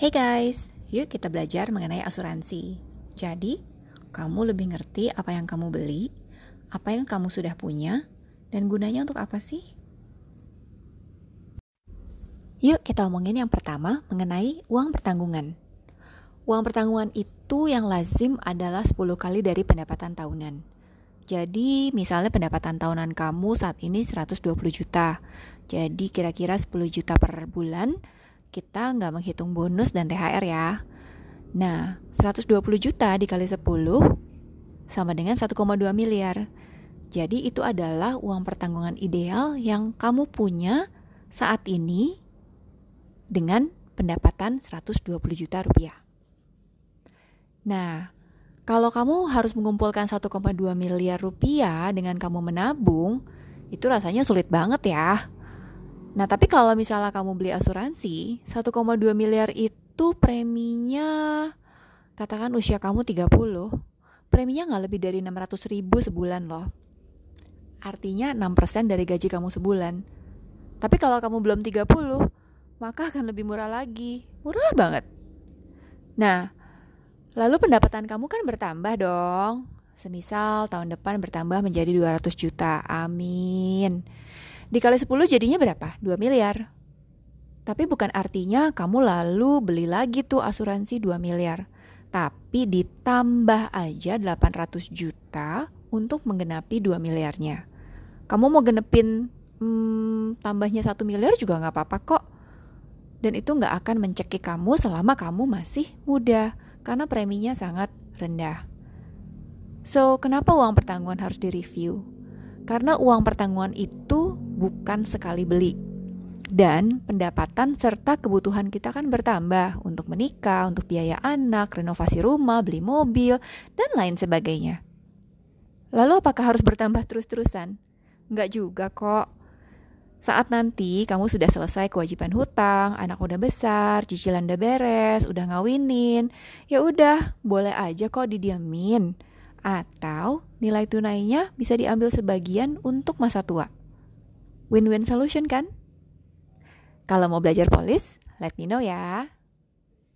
Hey guys, yuk kita belajar mengenai asuransi. Jadi, kamu lebih ngerti apa yang kamu beli, apa yang kamu sudah punya, dan gunanya untuk apa sih? Yuk kita omongin yang pertama mengenai uang pertanggungan. Uang pertanggungan itu yang lazim adalah 10 kali dari pendapatan tahunan. Jadi misalnya pendapatan tahunan kamu saat ini 120 juta. Jadi kira-kira 10 juta per bulan kita nggak menghitung bonus dan THR ya. Nah, 120 juta dikali 10 sama dengan 1,2 miliar. Jadi itu adalah uang pertanggungan ideal yang kamu punya saat ini dengan pendapatan 120 juta rupiah. Nah, kalau kamu harus mengumpulkan 1,2 miliar rupiah dengan kamu menabung, itu rasanya sulit banget ya. Nah, tapi kalau misalnya kamu beli asuransi, 1,2 miliar itu preminya katakan usia kamu 30, preminya nggak lebih dari 600 ribu sebulan loh. Artinya 6% dari gaji kamu sebulan. Tapi kalau kamu belum 30, maka akan lebih murah lagi. Murah banget. Nah, lalu pendapatan kamu kan bertambah dong. Semisal tahun depan bertambah menjadi 200 juta. Amin. Dikali 10 jadinya berapa? 2 miliar. Tapi bukan artinya kamu lalu beli lagi tuh asuransi 2 miliar. Tapi ditambah aja 800 juta untuk menggenapi 2 miliarnya. Kamu mau genepin hmm, tambahnya 1 miliar juga nggak apa-apa kok. Dan itu nggak akan mencekik kamu selama kamu masih muda. Karena preminya sangat rendah. So, kenapa uang pertanggungan harus direview? Karena uang pertanggungan itu bukan sekali beli. Dan pendapatan serta kebutuhan kita kan bertambah untuk menikah, untuk biaya anak, renovasi rumah, beli mobil, dan lain sebagainya. Lalu apakah harus bertambah terus-terusan? Enggak juga kok. Saat nanti kamu sudah selesai kewajiban hutang, anak udah besar, cicilan udah beres, udah ngawinin, ya udah, boleh aja kok didiamin atau nilai tunainya bisa diambil sebagian untuk masa tua. Win-win solution kan? Kalau mau belajar polis, let me know ya.